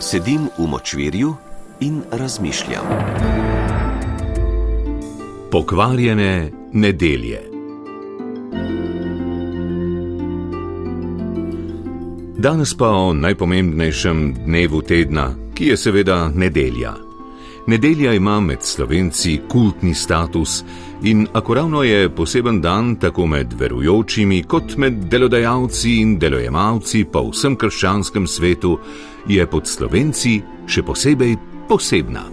Sedim v močvirju in razmišljam. Pokvarjene nedelje. Danes pa o najpomembnejšem dnevu tedna, ki je seveda nedelja. Nedelja ima med slovenci kultni status in akoravno je poseben dan tako med verujočimi kot med delodajalci in delojemalci po vsem krščanskem svetu, je pod slovenci še posebej posebna.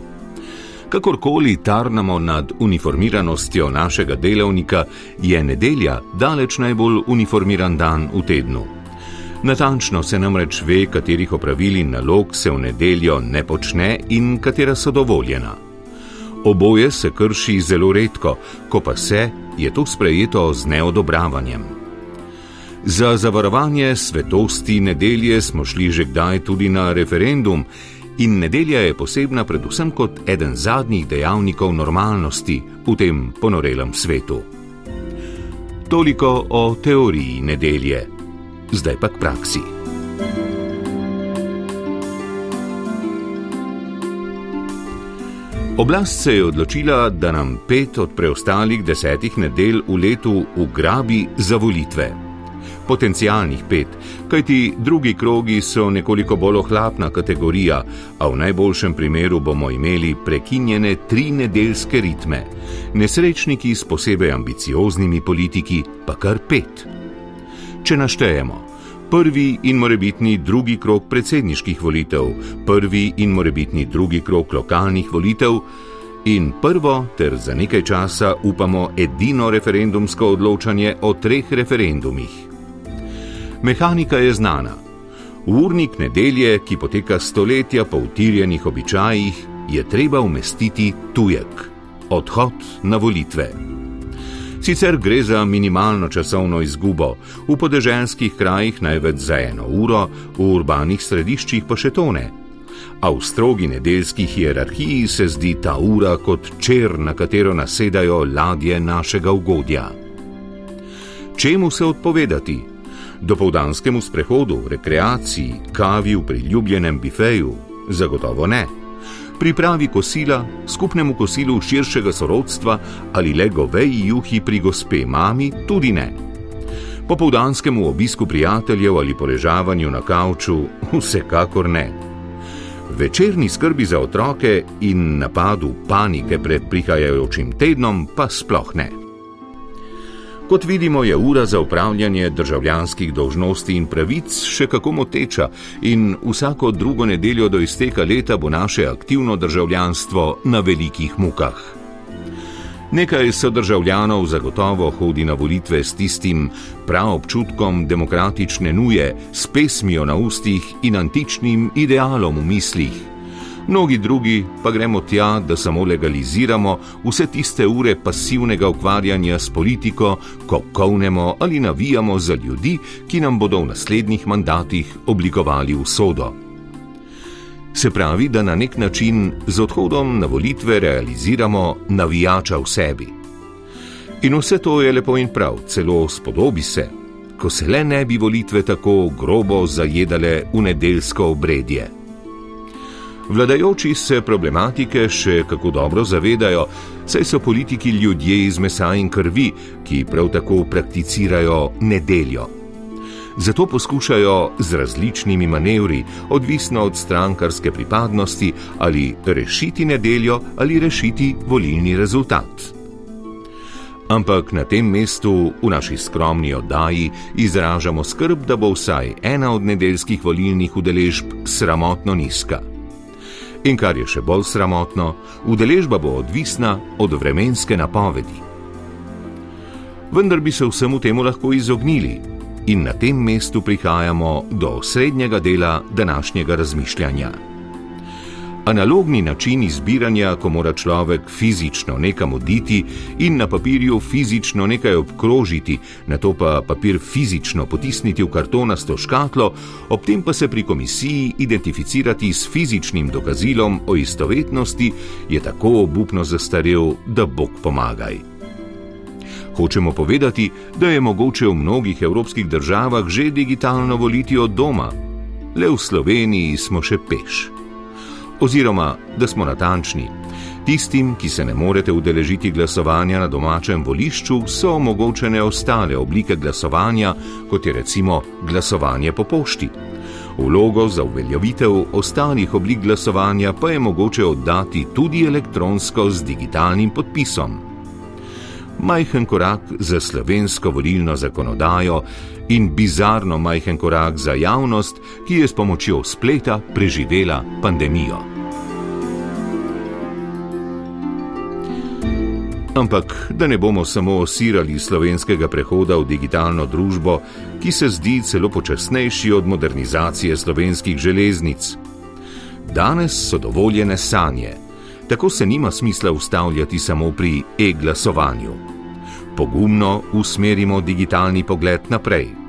Kakorkoli tarnamo nad uniformiranostjo našega delovnika, je nedelja daleč najbolj uniformiran dan v tednu. Natančno se namreč ve, katerih opravil in nalog se v nedeljo ne počne in katera so dovoljena. Oboje se krši zelo redko, ko pa se, je to sprejeto z neodobravanjem. Za zavarovanje svetosti nedelje smo šli že kdaj tudi na referendum, in nedelja je posebna predvsem kot eden zadnjih dejavnikov normalnosti v tem ponorelem svetu. Toliko o teoriji nedelje zdaj pa k praksi. Oblast se je odločila, da nam pet od preostalih desetih nedelj v letu ugrabi za volitve. Potencialnih pet, kajti drugi krogi so nekoliko bolj ohlapna kategorija, a v najboljšem primeru bomo imeli prekinjene tri nedeljske ritme, nesrečniki s posebej ambicioznimi politiki pa kar pet. Če naštejemo, prvi in morebitni drugi krok predsedniških volitev, prvi in morebitni drugi krok lokalnih volitev in prvo ter za nekaj časa upamo edino referendumsko odločanje o treh referendumih. Mehanika je znana. Urnik nedelje, ki poteka stoletja po utirjenih običajih, je treba umestiti tujek: odhod na volitve. Sicer gre za minimalno časovno izgubo, v podeželskih krajih največ za eno uro, v urbanih središčih pa še tone. A v strogi nedeljski hierarhiji se zdi ta ura kot čer, na katero nasedajo ladje našega ugodja. Čemu se odpovedati? Dopoldanskemu sprehodu, rekreaciji, kavi v priljubljenem bifeju? Zagotovo ne pripravi kosila, skupnemu kosilu širšega sorodstva ali le goveji juhi pri gospe mami, tudi ne. Popoldanskemu obisku prijateljev ali poležavanju na kavču, vsekakor ne. Večerni skrbi za otroke in napadu panike pred prihajajočim tednom pa sploh ne. Kot vidimo, je ura za upravljanje državljanskih dožnosti in pravic še kako moteča in vsako drugo nedeljo do izteka leta bo naše aktivno državljanstvo na velikih mukah. Nekaj sodržavljanov zagotovo hodi na volitve s tistim prav občutkom demokratične nuje, s pesmijo na ustih in antičnim idealom v mislih. Mnogi drugi pa gremo tja, da samo legaliziramo vse tiste ure pasivnega ukvarjanja s politiko, ko kovnemo ali navijamo za ljudi, ki nam bodo v naslednjih mandatih oblikovali usodo. Se pravi, da na nek način z odhodom na volitve realiziramo navijača v sebi. In vse to je lepo in prav, celo spodobi se, ko se le ne bi volitve tako grobo zajedale v nedeljsko obredje. Vladajoči se problematike še kako dobro zavedajo, saj so politiki ljudje iz mesa in krvi, ki prav tako prakticirajo nedeljo. Zato poskušajo z različnimi manevri, odvisno od strankarske pripadnosti, ali rešiti nedeljo ali rešiti volilni rezultat. Ampak na tem mestu, v naši skromni oddaji, izražamo skrb, da bo vsaj ena od nedeljskih volilnih udeležb sramotno nizka. In kar je še bolj sramotno, udeležba bo odvisna od vremenske napovedi. Vendar bi se vsemu temu lahko izognili, in na tem mestu prihajamo do srednjega dela današnjega razmišljanja. Analogni način izbiranja, ko mora človek fizično nekam oditi in na papirju fizično nekaj obkrožiti, na to pa papir fizično potisniti v kartonasto škatlo, ob tem pa se pri komisiji identificirati s fizičnim dokazilom o istovetnosti, je tako obupno zastarel, da Bog pomagaj. Hočemo povedati, da je mogoče v mnogih evropskih državah že digitalno voliti od doma, le v Sloveniji smo še peš. Oziroma, da smo natančni, tistim, ki se ne morete udeležiti glasovanja na domačem volišču, so omogočene ostale oblike glasovanja, kot je recimo glasovanje po pošti. Vlogo za uveljavitev ostalih oblik glasovanja pa je mogoče oddati tudi elektronsko z digitalnim podpisom. Majhen korak za slovensko volilno zakonodajo in bizarno majhen korak za javnost, ki je s pomočjo spleta preživela pandemijo. Ampak da ne bomo samo osirali slovenskega prehoda v digitalno družbo, ki se zdi celo počasnejši od modernizacije slovenskih železnic. Danes so dovoljene sanje, tako se nima smisla ustavljati samo pri e-glasovanju. Pogumno usmerimo digitalni pogled naprej.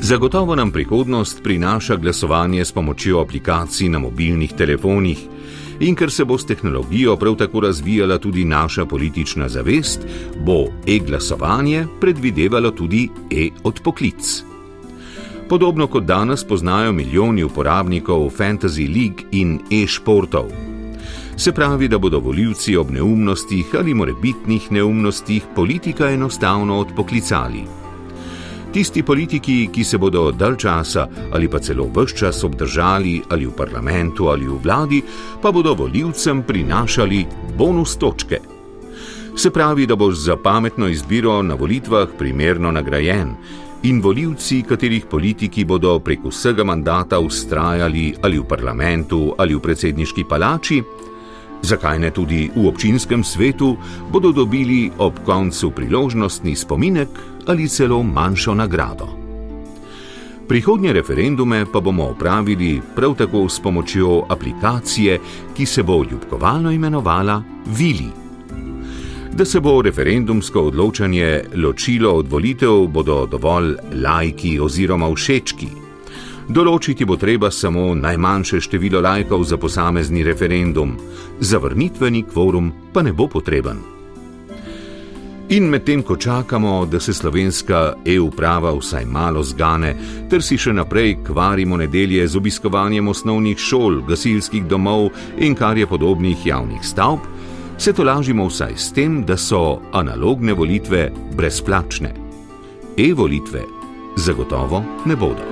Zagotovo nam prihodnost prinaša glasovanje s pomočjo aplikacij na mobilnih telefonih, in ker se bo s tehnologijo prav tako razvijala tudi naša politična zavest, bo e-glasovanje predvidevalo tudi e-odpoklic. Podobno kot danes poznajo milijoni uporabnikov Fantasy League in e-športov. Se pravi, da bodo voljivci ob neumnostih ali morebitnih neumnostih politika enostavno odpoklicali. Tisti politiki, ki se bodo dalj časa ali pa celo vse čas obdržali ali v parlamentu ali v vladi, pa bodo voljivcem prinašali bonus točke. Se pravi, da boš za pametno izbiro na volitvah primerno nagrajen in voljivci, katerih politiki bodo prek vsega mandata ustrajali ali v parlamentu ali v predsedniški palači, zakaj ne tudi v občinskem svetu, bodo dobili ob koncu priložnostni spominek ali celo manjšo nagrado. Prihodnje referendume pa bomo opravili prav tako s pomočjo aplikacije, ki se bo ljubkovalno imenovala Vili. Da se bo referendumsko odločanje ločilo od volitev, bodo dovolj lajki oziroma všečki. Določiti bo treba samo najmanjše število lajkov za posamezni referendum, zavrnitveni kvorum pa ne bo potreben. In medtem, ko čakamo, da se slovenska e-uprava vsaj malo zgane, ter si še naprej kvarimo nedelje z obiskovanjem osnovnih šol, gasilskih domov in kar je podobnih javnih stavb, se to lažimo vsaj s tem, da so analogne volitve brezplačne. E-volitve zagotovo ne bodo.